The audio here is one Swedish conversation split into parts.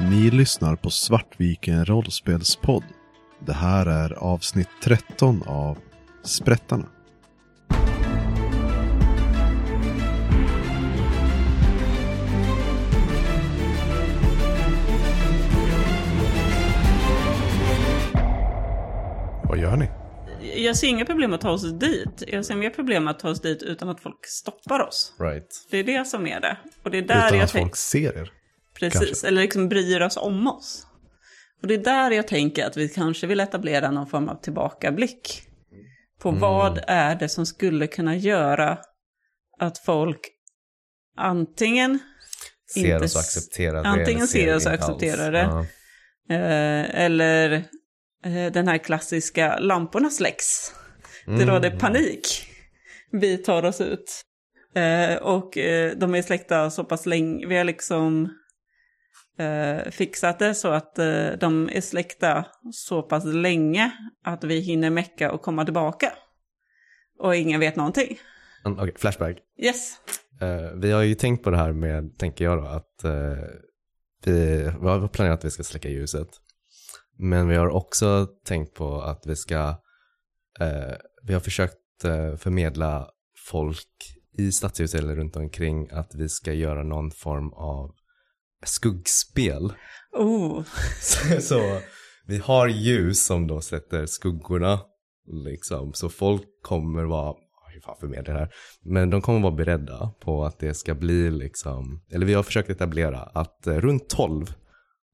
Ni lyssnar på Svartviken rollspelspodd. Det här är avsnitt 13 av Sprättarna. Vad gör ni? Jag ser inga problem att ta oss dit. Jag ser mer problem att ta oss dit utan att folk stoppar oss. Right. Det är det som är det. Och det är där Utan jag att folk tänker... ser er. Precis, kanske. eller liksom bryr oss om oss. Och det är där jag tänker att vi kanske vill etablera någon form av tillbakablick. På Mm. vad är det som skulle kunna göra att folk antingen Ser Inte oss och accepterar det. antingen ser oss och accepterar det. Eh, eller eh, den här klassiska lamporna släcks. Det Mm. råder panik. Vi tar oss ut. Eh, och de är släckta så pass länge. Vi har liksom eh, fixat det så att eh, de är släckta så pass länge att vi hinner mecka och komma tillbaka. Och ingen vet någonting. Mm, Okej, flashback. Yes. Eh, vi har ju tänkt på det här med, tänker jag då, att eh, vi, vi har planerat att vi ska släcka ljuset. Men vi har också tänkt på att vi ska, eh, vi har försökt eh, förmedla folk i stadshuset eller runt omkring att vi ska göra någon form av skuggspel. Oh, Så, så vi har ljus som då sätter skuggorna, liksom. Så folk kommer vara, hur fan förmedlar det här? Men de kommer vara beredda på att det ska bli liksom, eller vi har försökt etablera att eh, runt 12,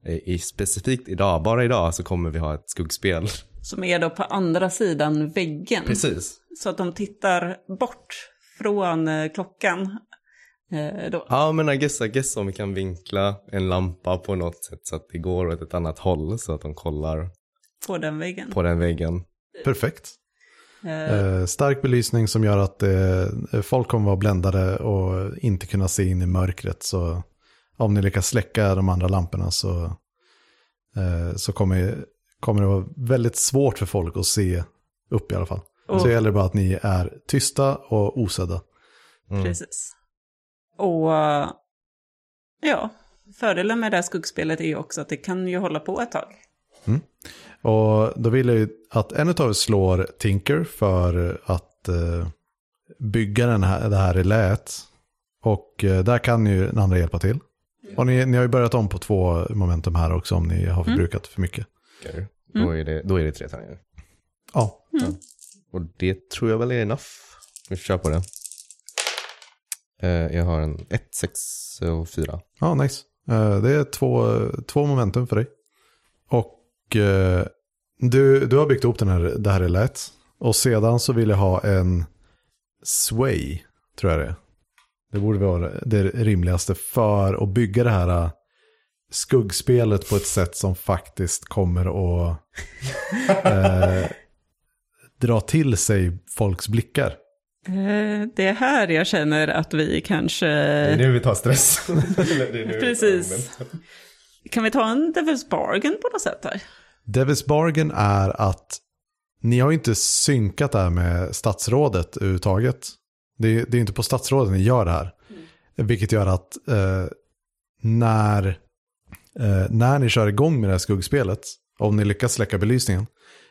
eh, i, specifikt idag, bara idag så kommer vi ha ett skuggspel. som är då på andra sidan väggen. Precis. Så att de tittar bort från eh, klockan. Eh, då. Ja men I guess, I guess om vi kan vinkla en lampa på något sätt så att det går åt ett annat håll så att de kollar På den väggen. på den väggen. Perfekt. Eh, Eh, stark belysning som gör att eh, folk kommer vara bländade och inte kunna se in i mörkret. Så om ni lyckas släcka de andra lamporna så, eh, så kommer, kommer det vara väldigt svårt för folk att se upp i alla fall. Och- Så det gäller bara att ni är tysta och osedda. Mm. Precis. Och eh, ja, fördelen med det här skuggspelet är ju också att det kan ju hålla på ett tag. Och då vill jag ju att en av er slår Tinker för att eh, bygga den här, det här relät. Och eh, där kan ju den andra hjälpa till. Och ni, ni har ju börjat om på två momentum här också om ni har förbrukat för mycket. Okej. Då, är det, då är det tre tärningar. Ja, Och det tror jag väl är enough. Vi kör på det. Eh, jag har en 1, 6 och 4. ja nice. Eh, det är två, två momentum för dig. Och eh, du, du har byggt ihop den här, det här relät. Och sedan så vill jag ha en sway, tror jag det är. Det borde vara det rimligaste för att bygga det här eh, skuggspelet på ett sätt som faktiskt kommer att eh, dra till sig folks blickar. Eh, Det är här jag känner att vi kanske... nu vi tar stress. Det är Precis. Kan vi ta en Devil's Bargain på något sätt här? Devil's Bargain är att ni har ju inte synkat det här med statsrådet överhuvudtaget. Det är, det är inte på statsrådet ni gör det här. Vilket gör att eh, när, eh, när ni kör igång med det här skuggspelet, om ni lyckas släcka belysningen,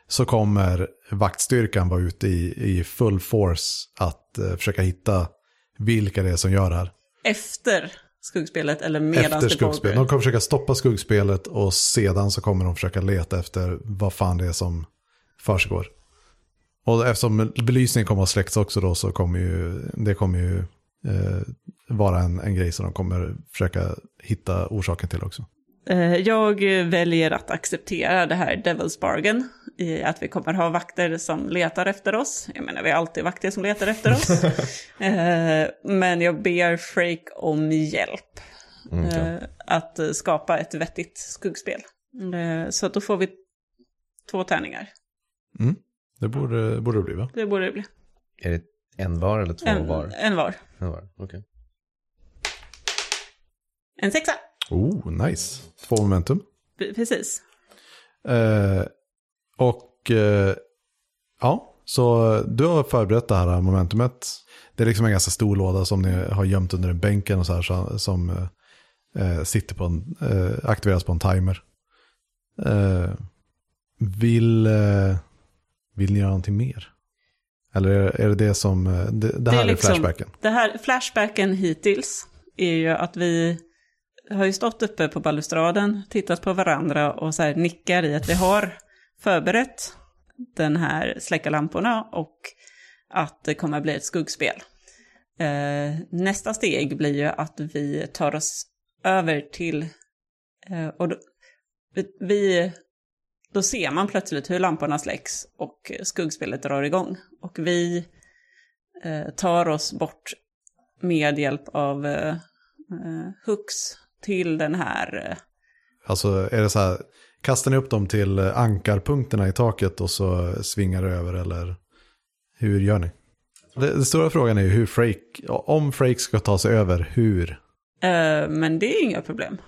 så kommer vaktstyrkan vara ute i, i full force att eh, försöka hitta vilka det är som gör det här. Efter skuggspelet eller medan efter det skuggspelet. De kommer försöka stoppa skuggspelet och sedan så kommer de försöka leta efter vad fan det är som försiggår. Och eftersom belysningen kommer att släckas också då så kommer ju det kommer ju eh, vara en, en grej som de kommer försöka hitta orsaken till också. Eh, Jag väljer att acceptera det här Devil's Bargain. I att vi kommer ha vakter som letar efter oss. Jag menar, vi har alltid vakter som letar efter oss. Eh, Men jag ber Frake om hjälp. eh, Att skapa ett vettigt skuggspel. Så då får vi två tärningar. Det borde, borde det bli va? Det borde det bli. Är det en var eller två En, var? en var. En var, okej. En sexa. Oh, nice. Två momentum. P- Precis. Eh, och eh, ja, så du har förberett det här momentumet. Det är liksom en ganska stor låda som ni har gömt under en bänken och så här så, som eh, sitter på en, eh, aktiveras på en timer. Eh, vill, eh, vill ni göra någonting mer? Eller är, är det det som, det, det här är, liksom- flashbacken? Det här, flashbacken hittills är ju att vi har ju stått uppe på balustraden, tittat på varandra och så här nickar i att vi har förberett den här släcka lamporna och att det kommer att bli ett skuggspel. Eh, nästa steg blir ju att vi tar oss över till, eh, och då, vi- då ser man plötsligt hur lamporna släcks och skuggspelet drar igång. Och vi eh, tar oss bort med hjälp av eh, eh, hooks till den här eh, Alltså är det så här, kastar ni upp dem till eh, ankarpunkterna i taket och så svingar det över eller hur gör ni? Den stora frågan är ju hur Frake, om Frake ska ta sig över, hur? Eh, men det är inga problem.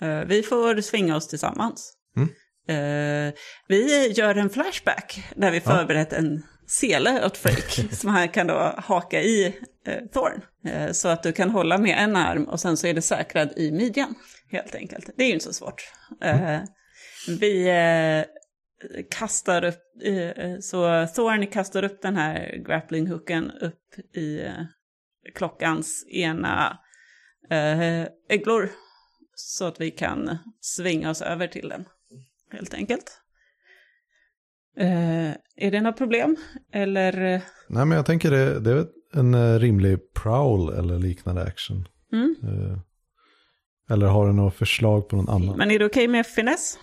Eh, vi får svinga oss tillsammans. Mm. Eh, vi gör en flashback där vi förberett en sele åt Freak som han kan då haka i eh, Thorn. Eh, så att du kan hålla med en arm och sen så är det säkrad i midjan helt enkelt. Det är ju inte så svårt. Eh, vi eh, kastar upp, eh, så Thorn kastar upp den här grappling-hooken upp i eh, klockans ena eh, ägglor. Så att vi kan svinga oss över till den, helt enkelt. Eh, är det några problem? Eller? eh, Nej men jag tänker det, det är en eh, rimlig prowl eller liknande action. Mm. Eh, Eller har du något förslag på någon annan? Men är det okej med finess?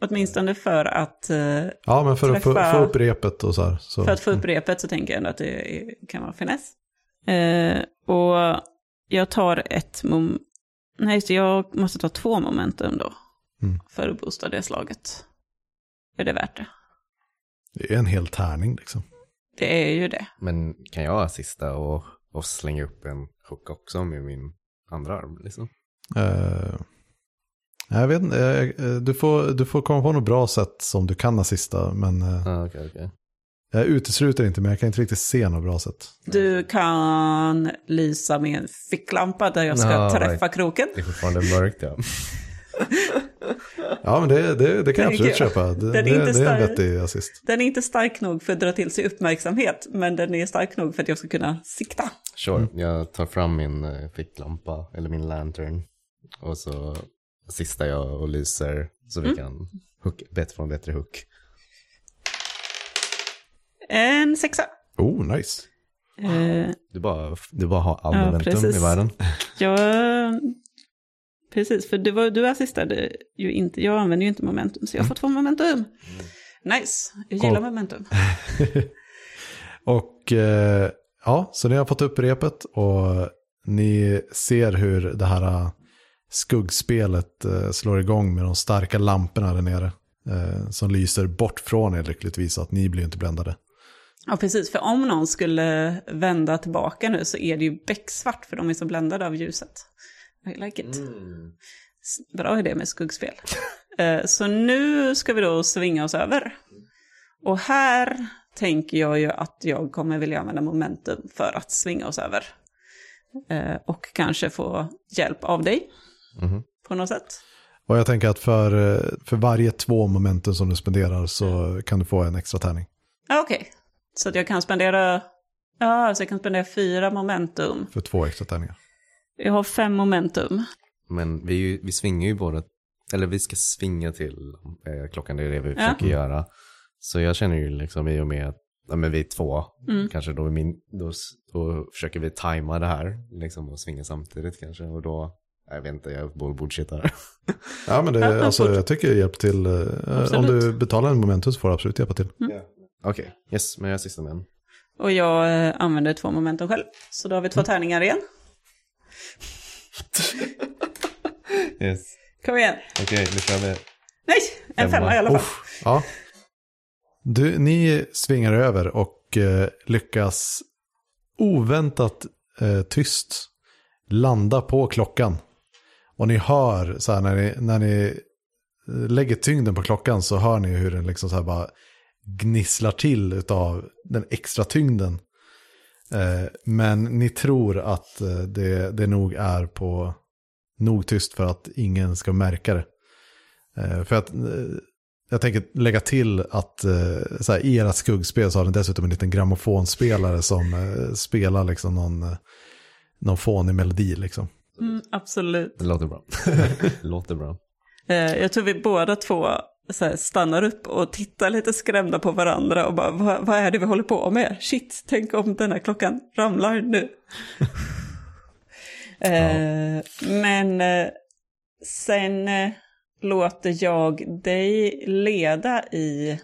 Åtminstone för att, eh, Ja men för att få, träffa- få upp repet och så här. Så. för att få upp repet så tänker jag ändå att det är- kan vara finess. Eh, och jag tar ett mom... Nej, så jag måste ta två momentum då. Mm. För att boosta det slaget. Är det värt det? Det är en hel tärning liksom. Det är ju det. Men kan jag assista och, och slänga upp en hook också med min andra arm? Liksom? Eh, jag vet inte, eh, du, får, du får komma på något bra sätt som du kan assista. Men eh, Ah, okej, okej. jag utesluter inte, men jag kan inte riktigt se något bra sätt. Du kan lysa med en ficklampa där jag ska Ja, träffa right. kroken. Det är fortfarande mörkt ja. Ja men det, det, det kan jag absolut köpa. Det, Den det, är det inte är en stark. vettig assist. Den är inte stark nog för att dra till sig uppmärksamhet, men den är stark nog för att jag ska kunna sikta. Sure, jag tar fram min eh, ficklampa, eller min lantern. Och så assistar jag och lyser så vi kan hook, bättre få en bättre hook. En sexa. Oh, nice. Eh, Du bara, du bara har all Ja, momentum precis. i världen. jag... Precis, för du, var, du assistade ju inte, jag använder ju inte momentum, så jag får två momentum. Nice, jag gillar Cool. momentum. Och eh, ja, så ni har fått upp repet och ni ser hur det här eh, skuggspelet eh, slår igång med de starka lamporna där nere. Eh, som lyser bort från er lyckligtvis, så att ni blir inte bländade. Ja, precis, för om någon skulle vända tillbaka nu så är det ju becksvart, för de är så bländade av ljuset. I like it. S- Bra idé med skuggspel. Eh, så nu ska vi då svinga oss över. Och här tänker jag ju att jag kommer vilja använda momentum för att svinga oss över. Eh, och kanske få hjälp av dig Mhm. på något sätt. Och jag tänker att för, eh, för varje två momenten som du spenderar så kan du få en extra tärning. Okej, så att jag kan spendera... Ja, så jag kan spendera fyra momentum. För två extra tärningar. Jag har fem momentum. Men vi, ju- vi svingar ju båda, eller vi ska svinga till eh, klockan, det är det vi Ja. försöker göra. Så jag känner ju liksom i och med att ja, men vi är två, Mm. kanske då, min, då, då försöker vi tajma det här, liksom och svinga samtidigt kanske. Och då, jag vet inte, jag borde bullshita här. Ja, men det, Ja, alltså, jag tycker hjälp till. eh, om du betalar en momentum så får du absolut hjälpa till. Okej, yes, men jag är sista med en. Och jag eh, använder två momentum själv. Så då har vi två tärningar igen. Yes. Kom igen. Okej, nu kör vi. Nej, en Femma. femma i alla fall. Uff, ja. Du, ni svingar över och eh, lyckas oväntat eh, tyst landa på klockan. Och ni hör, så här, när, ni, när ni eh, lägger tyngden på klockan så hör ni hur den liksom så här bara gnisslar till av den extra tyngden. Eh, men ni tror att eh, det, det nog är på nog tyst för att ingen ska märka det. Eh, för att eh, jag tänker lägga till att eh, så här, i ert skuggspel så har den dessutom en liten grammofonspelare som eh, spelar liksom någon, eh, någon fånig melodi liksom. Mm, absolut. Det låter bra. det låter bra. Eh, jag tror vi båda två här, stannar upp och tittar lite skrämda på varandra och bara, vad, vad är det vi håller på med? Shit, tänk om den här klockan ramlar nu. eh, men eh, sen eh, låter jag dig leda i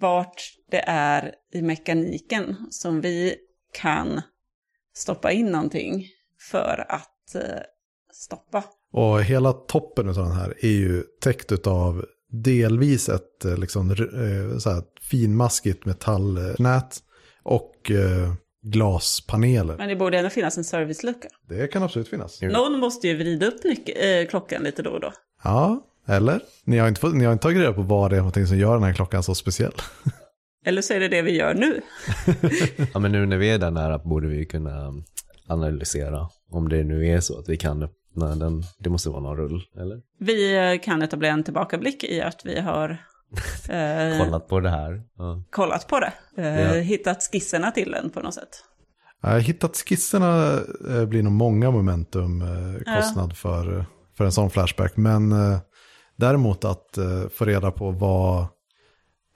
vart det är i mekaniken som vi kan stoppa in någonting för att eh, stoppa. Och hela toppen av den här är ju täckt av delvis ett eh, liksom, eh, så här, finmaskigt metallnät och eh, glaspaneler. Men det borde ändå finnas en servicelucka. Det kan absolut finnas. Någon måste ju vrida upp eh, klockan lite då och då. Ja, eller? Ni har inte, fått, ni har inte tagit reda på vad det är någonting som gör den här klockan så speciell. Eller så är det det vi gör nu. Ja, men nu när vi är där nära borde vi kunna analysera om det nu är så att vi kan öppna den. Det måste vara någon rull, eller? Vi eh, kan etablera en tillbakablick i att vi har eh, Kollat på det här. Ja. kollat på det. Eh, Ja. Hittat skisserna till den på något sätt. Har hittat skisserna eh, blir nog många momentum eh, kostnad för, eh, för en sån flashback. Men eh, däremot att eh, få reda på vad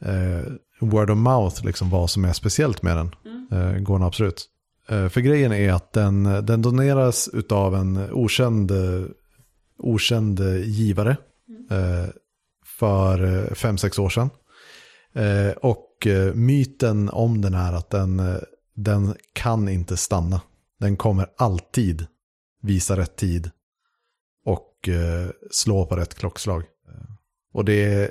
eh, word of mouth, liksom vad som är speciellt med den, eh, går nog absolut. Eh, för grejen är att den, den doneras av en okänd, okänd givare eh, för eh, fem sex år sedan. Eh, och myten om den är att den, den kan inte stanna. Den kommer alltid visa rätt tid och slå på rätt klockslag. Och det är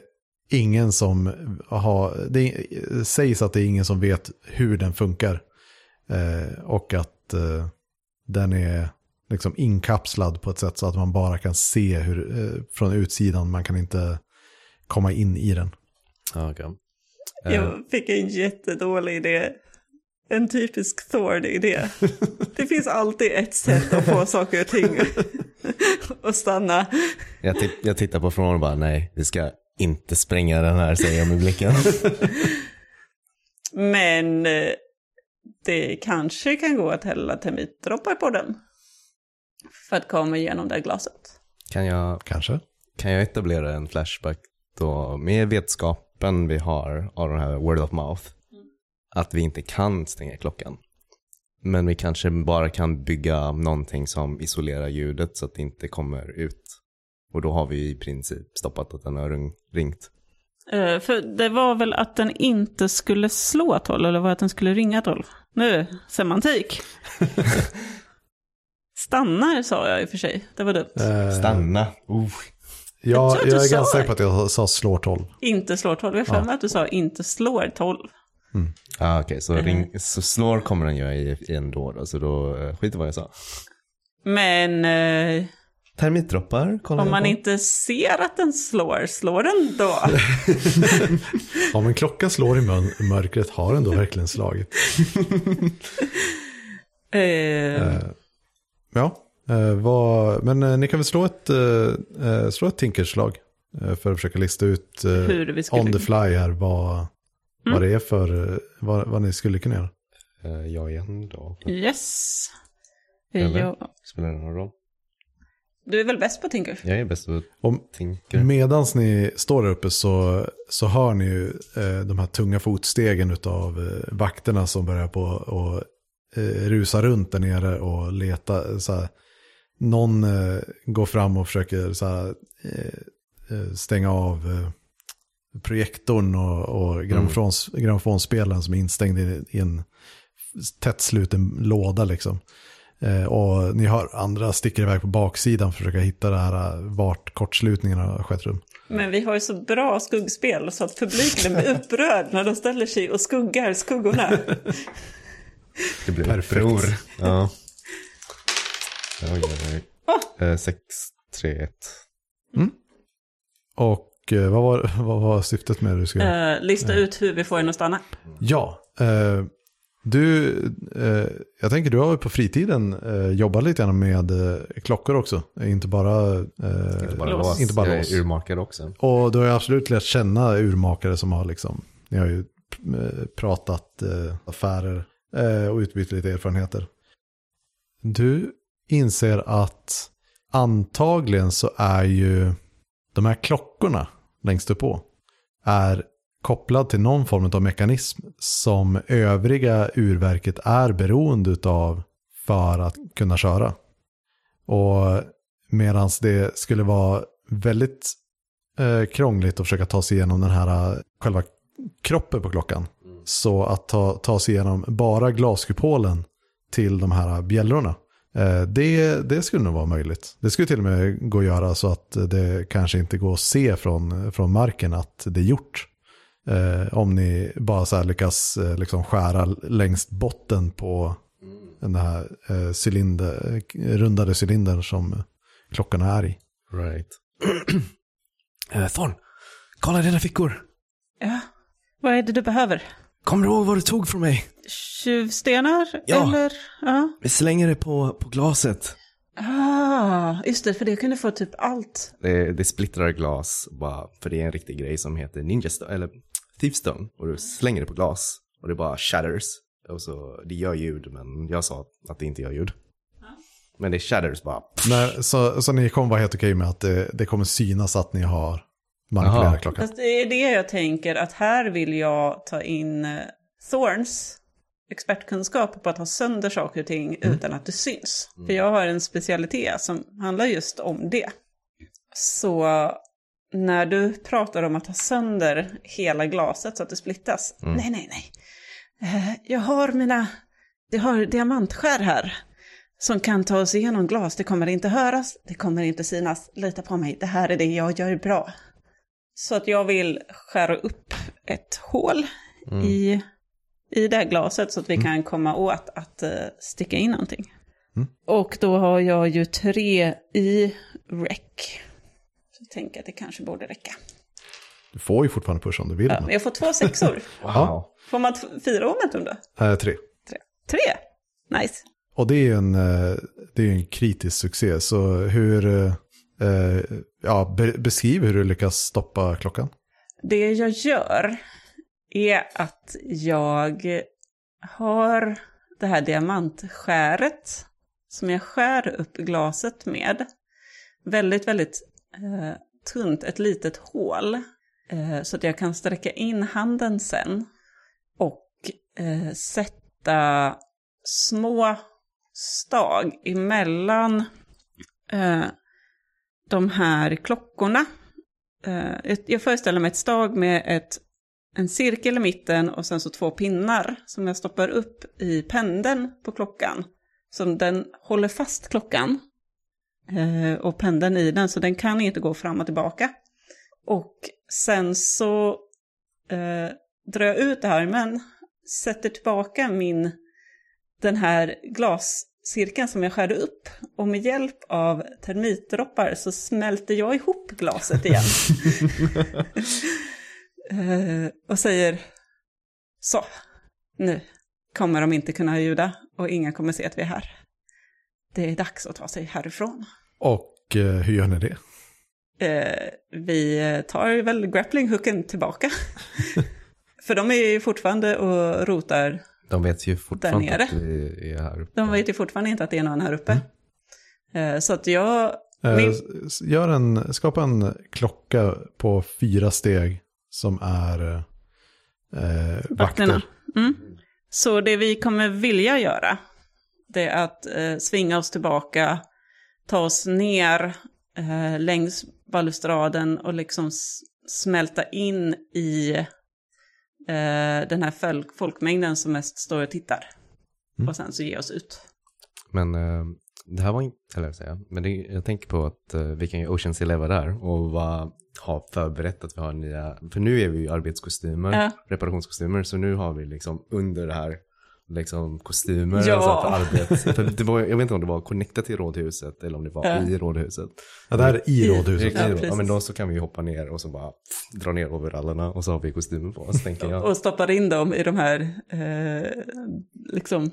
ingen som har, det är, sägs att det är ingen som vet hur den funkar. Eh, och att eh, den är liksom inkapslad på ett sätt så att man bara kan se hur, eh, från utsidan, man kan inte komma in i den. Ja, okej. Eh, Jag fick en jättedålig idé. En typisk Thord-idé. Det finns alltid ett sätt att få saker och ting att stanna. jag, jag tittar på från och bara nej, vi ska inte spränga den här, säger jag med blicken. Men eh, det kanske kan gå att hälla termitdroppar på den. För att komma igenom det glaset. Kan jag, Kanske. kan jag etablera en flashback då med vetskapen vi har av den här word of mouth? Att vi inte kan stänga klockan. Men vi kanske bara kan bygga någonting som isolerar ljudet så att det inte kommer ut. Och då har vi i princip stoppat att den har ring- ringt. Eh, för det var väl att den inte skulle slå 12, eller var det att den skulle ringa 12? Nu, semantik. Stannar sa jag i och för sig, det var dumt. Eh, Stanna. Uh. Ja, Jag jag är ganska det. säker på att jag sa slår 12. Inte slår 12, jag har mig att du sa inte slår 12. Ah, Okej, så, ring, så slår kommer den göra i, i ändå då, så då uh, skit i vad jag sa. Men eh, Termitdroppar kollar om jag man på. inte ser att den slår, slår den då? Om en klocka slår i mör- mörkret har den då verkligen slagit. Eh, ja, eh, vad, men ni kan väl slå ett, slå ett tinkerslag för att försöka lista ut Hur vi skulle- on the fly här vad, vad det är för, vad, vad ni skulle kunna göra. Jag igen då. yes. Eller? Ja. Spelar det någon roll? Du är väl bäst på Tinker? Jag är bäst på Om, tinker. Medans ni står där uppe så, så hör ni ju eh, de här tunga fotstegen av eh, vakterna som börjar på och eh, rusa runt där nere och leta. Så här, någon eh, går fram och försöker så här, eh, eh, stänga av eh, projektorn och, och grammofons, grammofonspelaren som är instängd i, i en tätt sluten låda liksom. Eh, och ni hör andra sticker iväg på baksidan för att försöka hitta det här eh, vart kortslutningen har skett rum. Men vi har ju så bra skuggspel så att publiken blir upprörd när de ställer sig och skuggar skuggorna. Det blir Perfekt. Ja. Oj, oj, oj. Åh. Eh, sex, tre, ett. Och eh, vad, var, vad var syftet med det du skulle? Eh, lista ut hur vi får den att stanna. Ja, eh, Du, eh, jag tänker du har ju på fritiden eh, jobbat lite grann med eh, klockor också. Inte bara, eh, Inte bara Lås. lås. Inte bara jag lås. är urmakare också. Och du har ju absolut lärt känna urmakare som har liksom, ni har ju eh, pratat eh, affärer eh, och utbytt lite erfarenheter. Du inser att antagligen så är ju de här klockorna längst upp på är kopplad till någon form av mekanism som övriga urverket är beroende av för att kunna köra. Och medan det skulle vara väldigt eh, krångligt att försöka ta sig igenom den här eh, själva kroppen på klockan. Så att ta, ta sig igenom bara glaskupolen till de här eh, bjällrorna. Eh, det, det skulle nog vara möjligt. Det skulle till och med gå att göra så att det kanske inte går att se från, från marken att det är gjort. Eh, om ni bara så här lyckas eh, liksom skära längst botten på den här eh, cylinder, rundade cylindern som klockorna är i. Right. uh, Thorn, kolla dina fickor. Ja, vad är det du behöver? Kommer du ihåg vad du tog från mig? Tjuvstenar? Ja. Eller? Ja. Vi slänger det på, på glaset. Ah, just det, för det kunde få typ allt. Det, det splittrar glas bara för det är en riktig grej som heter Ninja Stone, eller Thief Stone. Och du slänger det på glas och det bara shatters. Och så, det gör ljud, men jag sa att det inte gör ljud. Men det shatters bara. Nej, så, så ni kommer vara helt okej med att det, det kommer synas att ni har manipulerat klockan? Fast det är det jag tänker, att här vill jag ta in eh, Thorns expertkunskap på att ha sönder saker och ting utan att det syns. För jag har en specialitet som handlar just om det. Så när du pratar om att ha sönder hela glaset så att det splittas. Nej, nej, nej. Eh, Jag har mina, jag har diamantskär här. Som kan ta oss igenom glas. Det kommer inte höras, det kommer inte synas. Lita på mig, det här är det jag gör bra. Så att jag vill skära upp ett hål i, i det här glaset så att vi kan komma åt att uh, sticka in någonting. Och då har jag ju tre i rec. Så jag tänker att det kanske borde räcka. Du får ju fortfarande pusha om du vill. Ja, men jag får två sexor. Wow. får man fyra momentum då? Eh, tre. Tre. Tre? Nice. Och det är ju en, eh, det är en kritisk succé. Så hur, eh, eh, ja, be, beskriv hur du lyckas stoppa klockan. Det jag gör är att jag har det här diamantskäret som jag skär upp glaset med. Väldigt, väldigt eh, tunt, ett litet hål. Eh, så att jag kan sträcka in handen sen och eh, sätta små stag emellan eh, de här klockorna. Eh, jag föreställer mig ett stag med ett, en cirkel i mitten och sen så två pinnar som jag stoppar upp i pendeln på klockan. Som den håller fast klockan eh, och pendeln i den så den kan inte gå fram och tillbaka. Och sen så eh, drar jag ut det här men sätter tillbaka min den här glascirkeln som jag skärde upp. Och med hjälp av termitdroppar så smälter jag ihop glaset igen. Eh, och säger så, nu kommer de inte kunna ljuda och ingen kommer se att vi är här. Det är dags att ta sig härifrån. Och eh, hur gör ni det? Eh, vi tar väl grapplinghooken tillbaka. För de är ju fortfarande och rotar De vet ju fortfarande nere. att vi är här uppe. De vet ju fortfarande inte att det är någon här uppe. Eh, Så att jag... Eh, Min, Gör en, skapa en klocka på fyra steg som är eh, vakterna. vakter. Mm. Så det vi kommer vilja göra, det är att eh, svinga oss tillbaka, ta oss ner eh, längs balustraden och liksom smälta in i eh, den här folk, folkmängden som mest står och tittar. Mm. Och sen så ge oss ut. Men eh, det här var inte, eller säga, men det, jag tänker på att eh, vi kan ju Oceans Eleven där och va, ha förberett att vi har nya, för nu är vi ju arbetskostymer, Ja. reparationskostymer, så nu har vi liksom under det här liksom kostymer Ja. så här för arbete. För det var, jag vet inte om det var connectat till rådhuset eller om det var Ja. i rådhuset. Ja, det här är i rådhuset. Ja, precis. ja, men då så kan vi ju hoppa ner och så bara pff, dra ner overallerna och så har vi kostymer på oss tänker jag. Och stoppar in dem i de här, eh, liksom,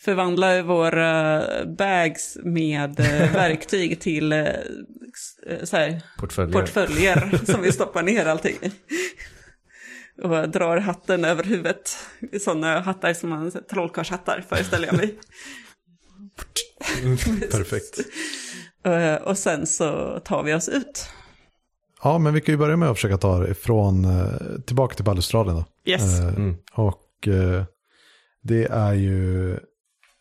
förvandlar våra bags med eh, verktyg till eh, här, Portföljer. portföljer som vi stoppar ner allting i. Och drar hatten över huvudet. Sådana hattar som man, trollkarlshattar föreställer jag mig. Perfekt. Eh, Och sen så tar vi oss ut. Ja, men vi kan ju börja med att försöka ta det ifrån, eh, tillbaka till balustraden då. Yes. Eh, Mm. Och eh, det är ju,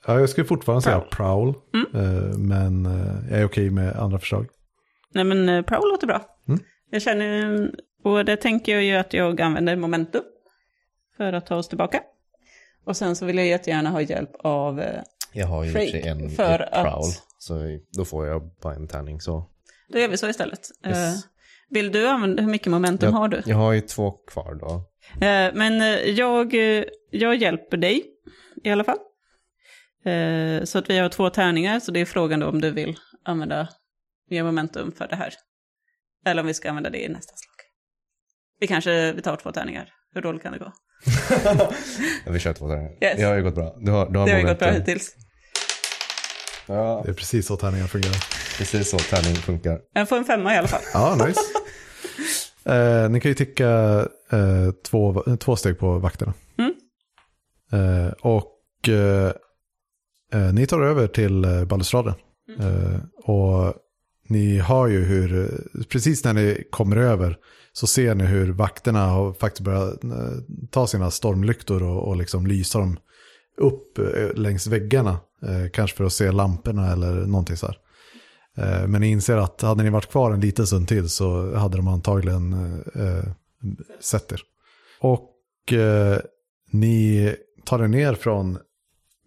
ja, jag skulle fortfarande säga prowl, Mm. eh, men eh, jag är okej med andra förslag. Nej men uh, Prowl låter bra. Mm. Jag känner, och det tänker jag ju att jag använder momentum för att ta oss tillbaka. Och sen så vill jag jättegärna ha hjälp av, eh, Jag har ju Freak, en för ett att- prowl. Så då får jag bara en tärning så. då gör vi så istället. Eh, Yes. vill du använda, hur mycket momentum har du? Jag har ju två kvar då. Eh, men eh, jag, eh, jag hjälper dig i alla fall. Eh, så att vi har två tärningar, så det är frågan då om du vill använda mer momentum för det här. Eller om vi ska använda det i nästa slag. Vi kanske vi tar två tärningar. Hur dåligt kan det gå? Vi kör två tärningar. Yes. Det har ju gått bra. Du har, du har Det har ju gått bra hittills. Ja, Det är precis så tärningar fungerar. precis så tärning funkar. Jag får en femma i alla fall. Ja, nice. eh, ni kan ju ticka eh, två, två steg på vakterna. Mm. Eh, och eh, ni tar över till eh, balustraden. Eh, och ni hör ju hur, eh, precis när ni kommer över, så ser ni hur vakterna har faktiskt börjat eh, ta sina stormlyktor och, och liksom lysa dem upp eh, längs väggarna. Eh, kanske för att se lamporna eller någonting så här. Eh, Men ni inser att hade ni varit kvar en liten stund till så hade de antagligen eh, sett er. Och eh, ni tar er ner från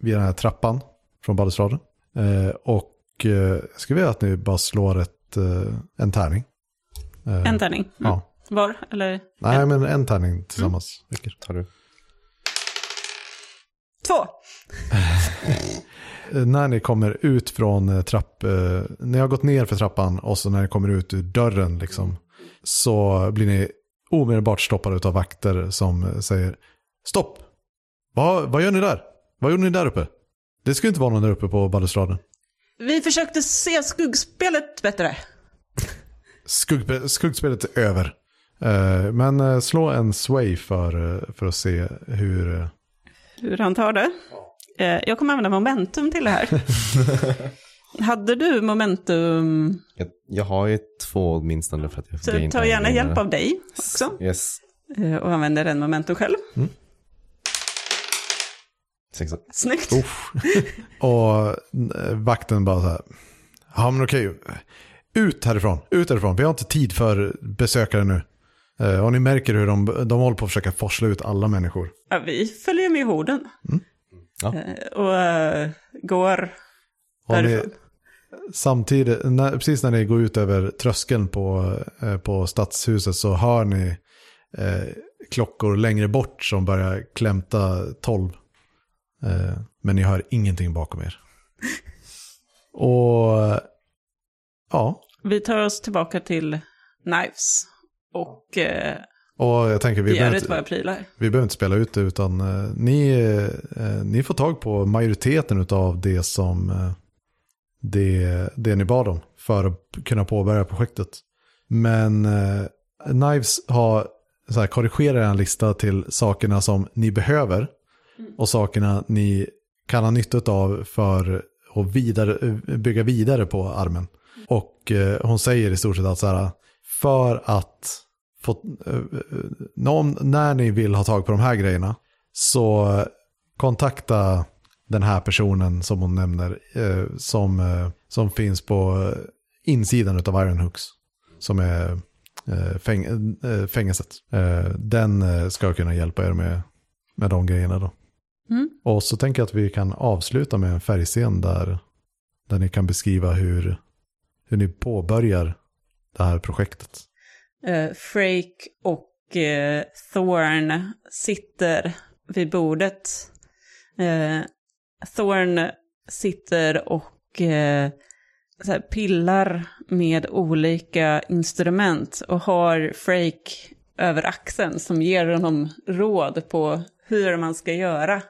vid den här trappan från balustraden. Eh, och eh, jag skulle vilja att ni bara slår ett, eh, en tärning. Eh, En tärning. Mm. Ja. Var? Eller? Nej, men en tärning tillsammans. räcker. Tar du? Två. Eh, När ni kommer ut från eh, trapp, eh, ni har gått ner för trappan och så när ni kommer ut ur dörren liksom, så blir ni omedelbart stoppade av vakter som säger stopp, vad, vad gör ni där? Vad gjorde ni där uppe? Det skulle inte vara någon där uppe på balustraden. Vi försökte se skuggspelet bättre. Skugg, skuggspelet är över. Eh, Men eh, slå en sway för, eh, för att se hur... eh, Hur han tar det. Jag kommer använda momentum till det här. Hade du momentum? Jag, jag har ju två åtminstone för att jag Så gain- ta gärna hjälp av dig också. Yes. Och använder en momentum själv. Sex. Snyggt. Och eh, vakten bara så här. Ja men okej. Ut härifrån. Ut härifrån. Vi har inte tid för besökare nu. Eh, Och ni märker hur de, de håller på att försöka forsla ut alla människor. Ja, vi följer med horden. Ja. Eh, Och eh, går Och ni, därifrån. samtidigt, när, precis när ni går ut över tröskeln på, på stadshuset så hör ni eh, klockor längre bort som börjar klämta tolv. Eh, men ni hör ingenting bakom er. Och ja, Vi tar oss tillbaka till Knives. Och eh, och jag tänker vi behöver, inte, vi behöver inte spela ut det utan eh, ni, ni får tag på majoriteten av det som det, det ni bad om för att kunna påbörja projektet. Men eh, Knives har så här, korrigerat en lista till sakerna som ni behöver och sakerna ni kan ha nytta av för att vidare, bygga vidare på armen. Och eh, hon säger i stort sett att så här, för att få, eh, eh, någon, när ni vill ha tag på de här grejerna så kontakta den här personen som hon nämner som, som finns på insidan av Ironhooks. Som är fäng, fängelset. Den ska kunna hjälpa er med, med de grejerna då. Mm. Och så tänker jag att vi kan avsluta med en färgscen där, där ni kan beskriva hur, hur ni påbörjar det här projektet. Eh, Frake och eh, Thorn sitter vid bordet. Eh, Thorn sitter och så här, pillar med olika instrument och har Frake över axeln som ger honom råd på hur man ska göra.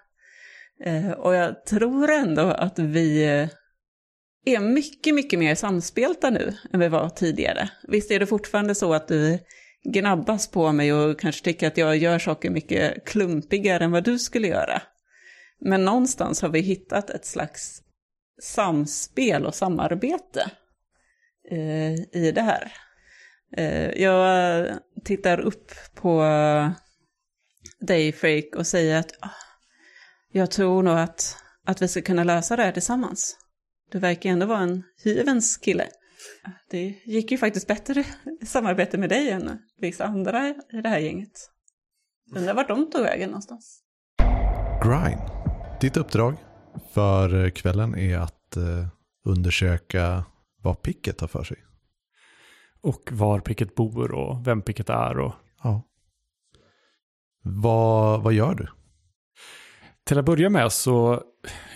Eh, och jag tror ändå att vi eh, är mycket, mycket mer samspelta nu än vi var tidigare. Visst är det fortfarande så att du gnabbas på mig och kanske tycker att jag gör saker mycket klumpigare än vad du skulle göra. Men någonstans har vi hittat ett slags samspel och samarbete eh, i det här. Jag tittar upp på dig, Freak, och säger att ah, jag tror nog att, att vi ska kunna lösa det här tillsammans. Du verkar ändå vara en hyvens kille. Det gick ju faktiskt bättre i samarbete med dig än vissa andra i det här gänget. Undrar vart de tog vägen någonstans. Grind. Ditt uppdrag för kvällen är att eh, undersöka vad picket har för sig. Och var picket bor och vem picket är. Och... Ja. Vad, vad gör du? Till att börja med så,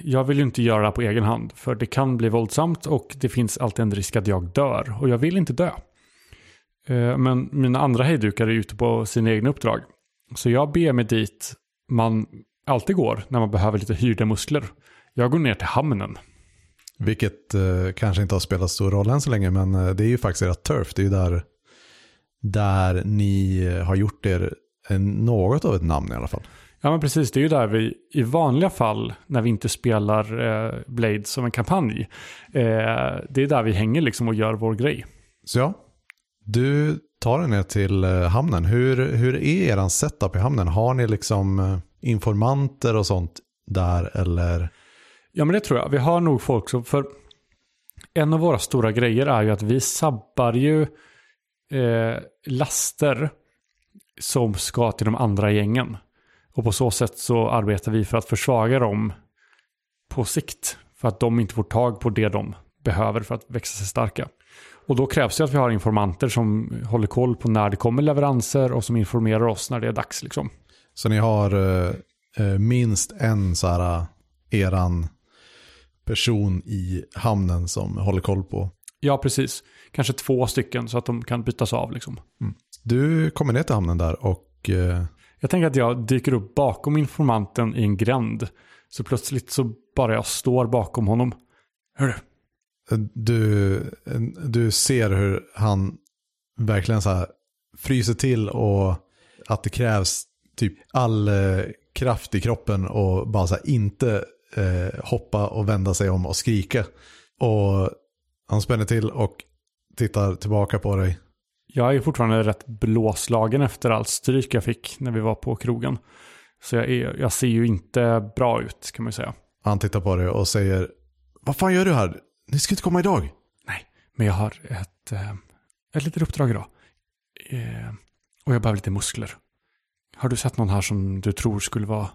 jag vill ju inte göra det här på egen hand. För det kan bli våldsamt och det finns alltid en risk att jag dör. Och jag vill inte dö. Eh, men mina andra hejdukar är ute på sina egna uppdrag. Så jag ber mig dit man alltid går när man behöver lite hyrda muskler. Jag går ner till hamnen. Vilket eh, kanske inte har spelat stor roll än så länge, men eh, det är ju faktiskt ert turf. Det är ju där, där ni har gjort er eh, något av ett namn i alla fall. Ja men precis, det är ju där vi i vanliga fall när vi inte spelar eh, Blade som en kampanj. Eh, det är där vi hänger liksom och gör vår grej. Så ja, du tar er ner till eh, hamnen. Hur, hur är er setup i hamnen? Har ni liksom eh, informanter och sånt där eller? Ja men det tror jag. Vi har nog folk som, för en av våra stora grejer är ju att vi sabbar ju eh, laster som ska till de andra gängen. Och på så sätt så arbetar vi för att försvaga dem på sikt. För att de inte får tag på det de behöver för att växa sig starka. Och då krävs det att vi har informanter som håller koll på när det kommer leveranser och som informerar oss när det är dags. Liksom. Så ni har eh, eh minst en så här eh, eran person i hamnen som håller koll på? Ja, precis. Kanske två stycken så att de kan bytas av. Liksom. Mm. Du kommer ner till hamnen där och... Eh... Jag tänker att jag dyker upp bakom informanten i en gränd. Så plötsligt så bara jag står bakom honom. Hörru. Du, du ser hur han verkligen så här fryser till och att det krävs typ all eh, kraft i kroppen och bara så här inte eh, hoppa och vända sig om och skrika. Och han spänner till och tittar tillbaka på dig. Jag är fortfarande rätt blåslagen efter allt stryk jag fick när vi var på krogen. Så jag, är, jag ser ju inte bra ut kan man ju säga. Han tittar på dig och säger Vad fan gör du här? Ni ska inte komma idag. Nej, men jag har ett, eh, ett litet uppdrag idag. Eh, och jag behöver lite muskler. Har du sett någon här som du tror skulle vara,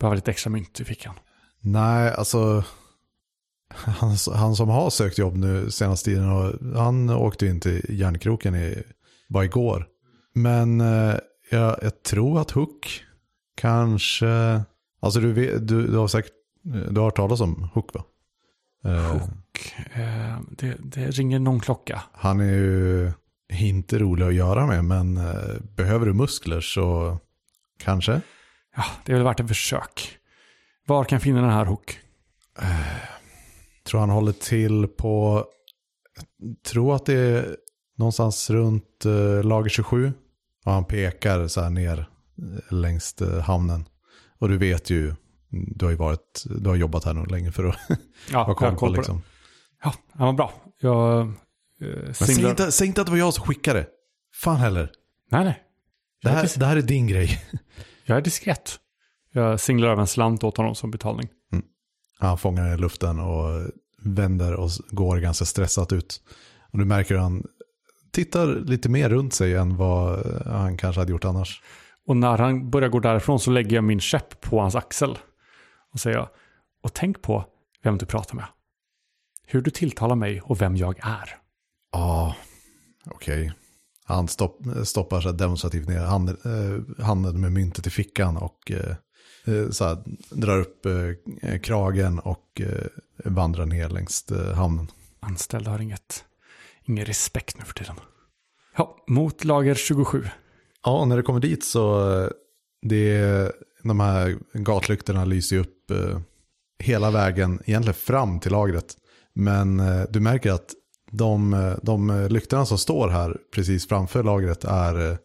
behöva lite extra mynt i fickan? Nej, alltså han, han som har sökt jobb nu senaste tiden, och han åkte in till järnkroken i, bara igår. Men eh, jag, jag, tror att Hook kanske, alltså du, vet, du, du har säkert, du har hört talas om Hook va? Eh, Hook, eh, det, det, ringer någon klocka. Han är ju inte rolig att göra med, men eh, behöver du muskler så kanske. Ja, det är väl värt ett försök. Var kan jag finna den här Hook? Tror han håller till på, jag tror att det är någonstans runt uh, lager 27. Och han pekar så här ner uh, längs uh, hamnen. Och du vet ju, du har ju varit, du har jobbat här nog länge för att ja, ha koll på liksom. Ja, ja, vad bra. Jag, uh, Men säg inte, säg inte att det var jag som skickade. Fan heller. Nej, nej. Det här, det här är din grej. jag är diskret. Jag singlar över en slant åt honom som betalning. Han fångar den i luften och vänder och går ganska stressat ut. Och du märker att han tittar lite mer runt sig än vad han kanske hade gjort annars. Och när han börjar gå därifrån så lägger jag min käpp på hans axel. Och säger, och tänk på vem du pratar med. Hur du tilltalar mig och vem jag är. Ja, ah, okej. Okay. Han stopp, stoppar så demonstrativt ner handen, eh, handen med myntet i fickan och eh, eh, så här, drar upp eh, kragen och eh, vandrar ner längs eh, hamnen. Anställda har inget, ingen respekt nu för tiden. Ja, mot lager 27. Ja, när det kommer dit så eh, det, de här gatlyktorna lyser upp eh, hela vägen egentligen fram till lagret. Men eh, du märker att de, eh, de lyktorna som står här precis framför lagret är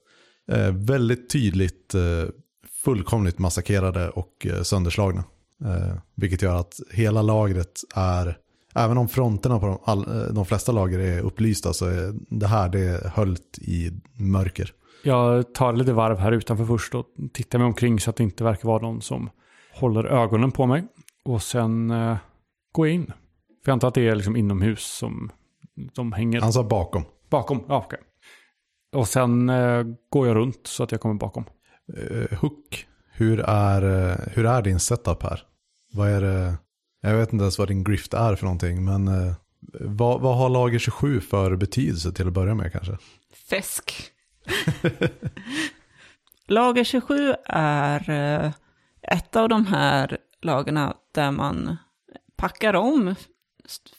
eh, väldigt tydligt eh, fullkomligt massakrerade och eh, sönderslagna. Eh, vilket gör att hela lagret är, även om fronterna på de, all, eh, de flesta lager är upplysta så är det här det är höllt i mörker. Jag tar lite varv här utanför först och tittar mig omkring så att det inte verkar vara någon som håller ögonen på mig. Och sen eh, går jag in. För jag antar att det är liksom inomhus som de hänger Han sa bakom. bakom. Ja, okej. Och sen eh, går jag runt så att jag kommer bakom. Uh, Hook, hur är, eh, hur är din setup här? Vad är det? Jag vet inte ens vad din grift är för någonting, men uh, vad, vad har lager 27 för betydelse till att börja med kanske? Fäsk. Lager 27 är uh, ett av de här lagerna där man packar om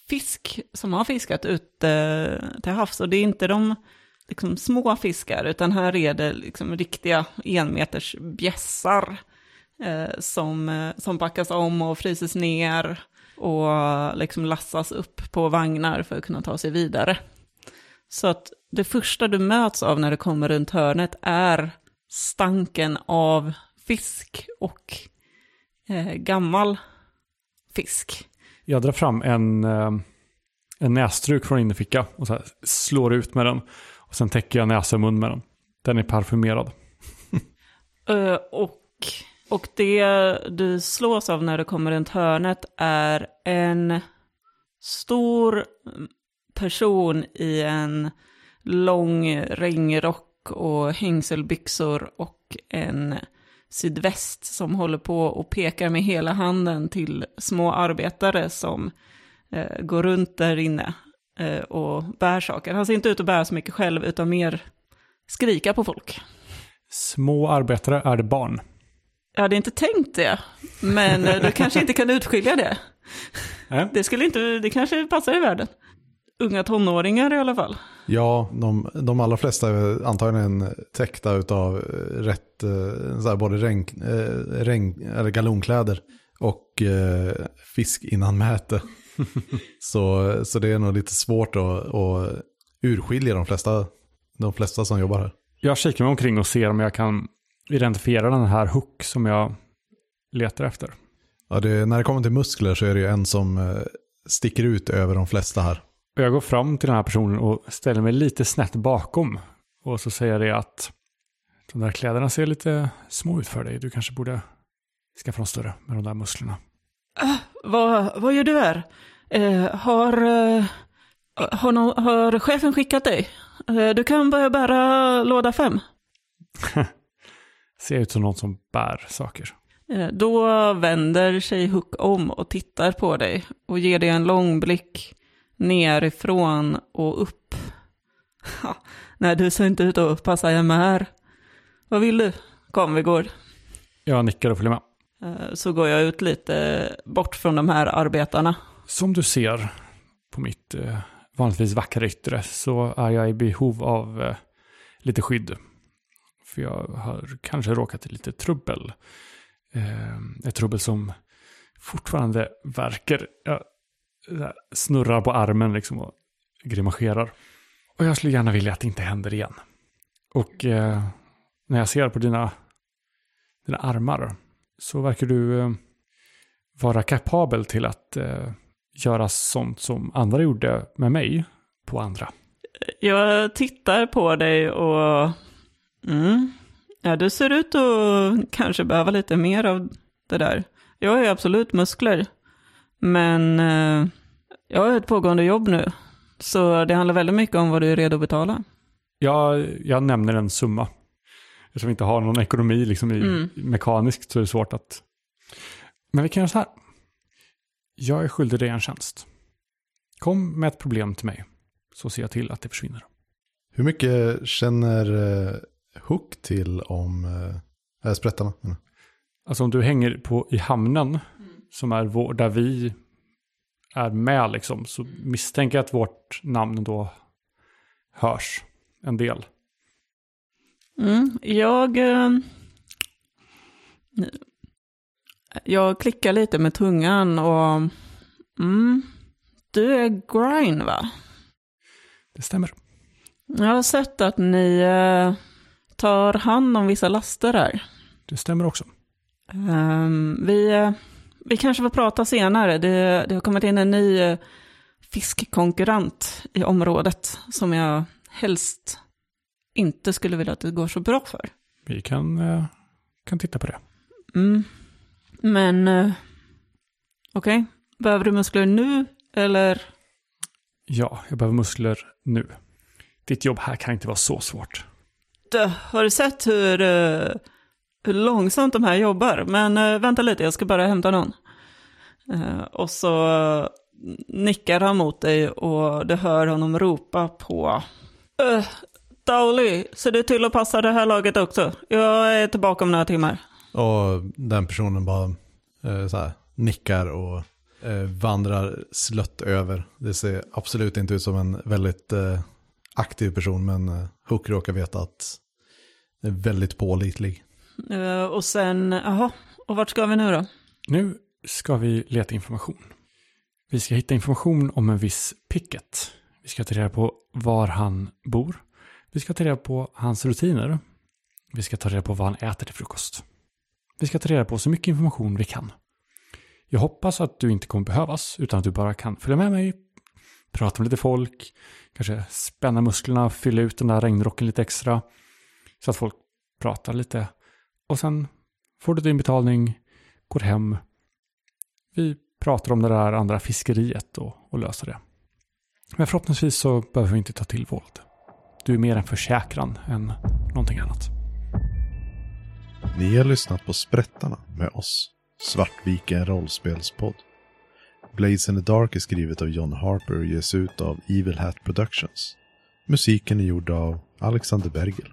fisk som har fiskat ute till havs. Och det är inte de liksom, små fiskar, utan här är det liksom riktiga enmeters bjässar eh, som, eh, som packas om och fryses ner och liksom lassas upp på vagnar för att kunna ta sig vidare. Så att det första du möts av när du kommer runt hörnet är stanken av fisk och eh, gammal fisk. Jag drar fram en, eh, en nässtruk från innerficka och så här slår ut med den. Och sen täcker jag näsa och mun med den. Den är parfymerad. Eh, och, och det du slås av när du kommer runt hörnet är en stor person i en lång regnrock och hängselbyxor och en sydväst som håller på och pekar med hela handen till små arbetare som eh, går runt där inne och bär saker. Han ser inte ut att bära så mycket själv utan mer skrika på folk. Små arbetare är det barn. Jag hade inte tänkt det, men eh, du kanske inte kan utskilja det. Nej. Det skulle inte, det kanske passar i världen. Unga tonåringar i alla fall. Ja, de, de allra flesta är antagligen täckta av rätt, eh, så här, både regn, eh, regn, eller galonkläder och eh, fisk innan mäte. så, så det är nog lite svårt att, att urskilja de flesta, de flesta som jobbar här. Jag kikar mig omkring och ser om jag kan identifiera den här hook som jag letar efter. Ja, det, när det kommer till muskler så är det ju en som eh, sticker ut över de flesta här. Och jag går fram till den här personen och ställer mig lite snett bakom. Och så säger jag det att de där kläderna ser lite små ut för dig. Du kanske borde skaffa dem större med de där musklerna. Vad, vad gör du här? Eh, har, eh, har, nå- har chefen skickat dig? Eh, du kan börja bära låda fem. Ser ut som någon som bär saker. Eh, Då vänder sig Hook om och tittar på dig och ger dig en lång blick nerifrån och upp. Ha, Nej, du ser inte ut att passa hemma här. Vad vill du? Kom, vi går. Jag nickar och följer med. Så går jag ut lite bort från de här arbetarna. Som du ser på mitt eh, vanligtvis vackra yttre så är jag i behov av eh, lite skydd. För jag har kanske råkat i lite trubbel. Eh, ett trubbel som fortfarande verkar. Jag eh, snurrar på armen liksom och grimaserar. Och jag skulle gärna vilja att det inte händer igen. Och eh, när jag ser på dina, dina armar så verkar du eh, vara kapabel till att eh, göra sånt som andra gjorde med mig på andra. Jag tittar på dig och... Mm. Ja, du ser ut att kanske behöva lite mer av det där. Jag har ju absolut muskler. Men eh, jag har ett pågående jobb nu. Så det handlar väldigt mycket om vad du är redo att betala. Jag, jag nämner en summa. Eftersom vi inte har någon ekonomi liksom i, Mm. mekaniskt så är det svårt att... Men vi kan göra så här. Jag är skyldig dig en tjänst. Kom med ett problem till mig. Så ser jag till att det försvinner. Hur mycket känner eh, Hook till om eh, äh, sprättarna? jag? Alltså om du hänger på i hamnen, som är vår, där vi är med liksom, så misstänker jag att vårt namn då hörs en del. Mm, jag... eh, Jag klickar lite med tungan och... Mm, du är Grind va? Det stämmer. Jag har sett att ni eh, tar hand om vissa laster här. Det stämmer också. Ehm, vi, eh, vi kanske får prata senare. Det, det har kommit in en ny eh, fiskkonkurrent i området som jag helst inte skulle vilja att det går så bra för. Vi kan, eh, kan titta på det. Mm. Men, eh, okej. Behöver du muskler nu eller? Ja, jag behöver muskler nu. Ditt jobb här kan inte vara så svårt. Dö, har du sett hur, eh, hur långsamt de här jobbar? Men eh, vänta lite, jag ska bara hämta någon. Eh, och så eh, nickar han mot dig och du hör honom ropa på... Uh, Dowley, se du till att passa det här laget också. Jag är tillbaka om några timmar. Och den personen bara eh, så här, nickar och eh, vandrar slött över. Det ser absolut inte ut som en väldigt eh, aktiv person, men eh, Hook råkar veta att det är väldigt pålitlig. Eh, och sen, jaha, och vart ska vi nu då? Nu ska vi leta information. Vi ska hitta information om en viss picket. Vi ska ta reda på var han bor. Vi ska ta reda på hans rutiner. Vi ska ta reda på vad han äter till frukost. Vi ska ta reda på så mycket information vi kan. Jag hoppas att du inte kommer behövas, utan att du bara kan följa med mig, prata med lite folk, kanske spänna musklerna, fylla ut den där regnrocken lite extra, så att folk pratar lite. Och sen får du din betalning, går hem, vi pratar om det där andra fiskeriet och, och löser det. Men förhoppningsvis så behöver vi inte ta till våld. Du är mer en försäkran än någonting annat. Ni har lyssnat på Sprättarna med oss, Svartviken rollspelspodd. Blades in the Dark är skrivet av John Harper och ges ut av Evil Hat Productions. Musiken är gjord av Alexander Bergel.